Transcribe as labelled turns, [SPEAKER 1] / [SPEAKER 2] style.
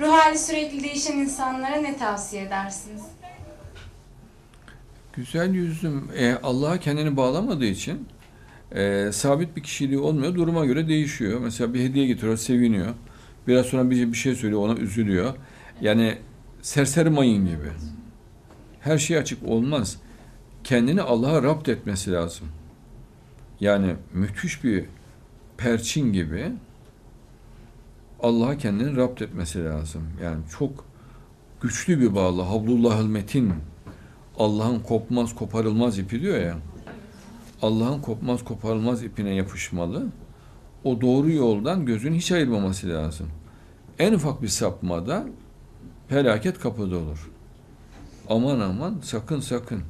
[SPEAKER 1] Ruh hali sürekli değişen insanlara ne tavsiye edersiniz?
[SPEAKER 2] Güzel yüzüm e, Allah'a kendini bağlamadığı için e, sabit bir kişiliği olmuyor. Duruma göre değişiyor. Mesela bir hediye getiriyor, seviniyor. Biraz sonra bir, bir şey söylüyor, ona üzülüyor. Yani serseri mayın gibi. Her şey açık olmaz. Kendini Allah'a rapt etmesi lazım. Yani müthiş bir perçin gibi Allah'a kendini rapt etmesi lazım. Yani çok güçlü bir bağlı. Havlullahül metin. Allah'ın kopmaz koparılmaz ipi diyor ya. Allah'ın kopmaz koparılmaz ipine yapışmalı. O doğru yoldan gözünü hiç ayırmaması lazım. En ufak bir sapmada felaket kapıda olur. Aman aman sakın sakın.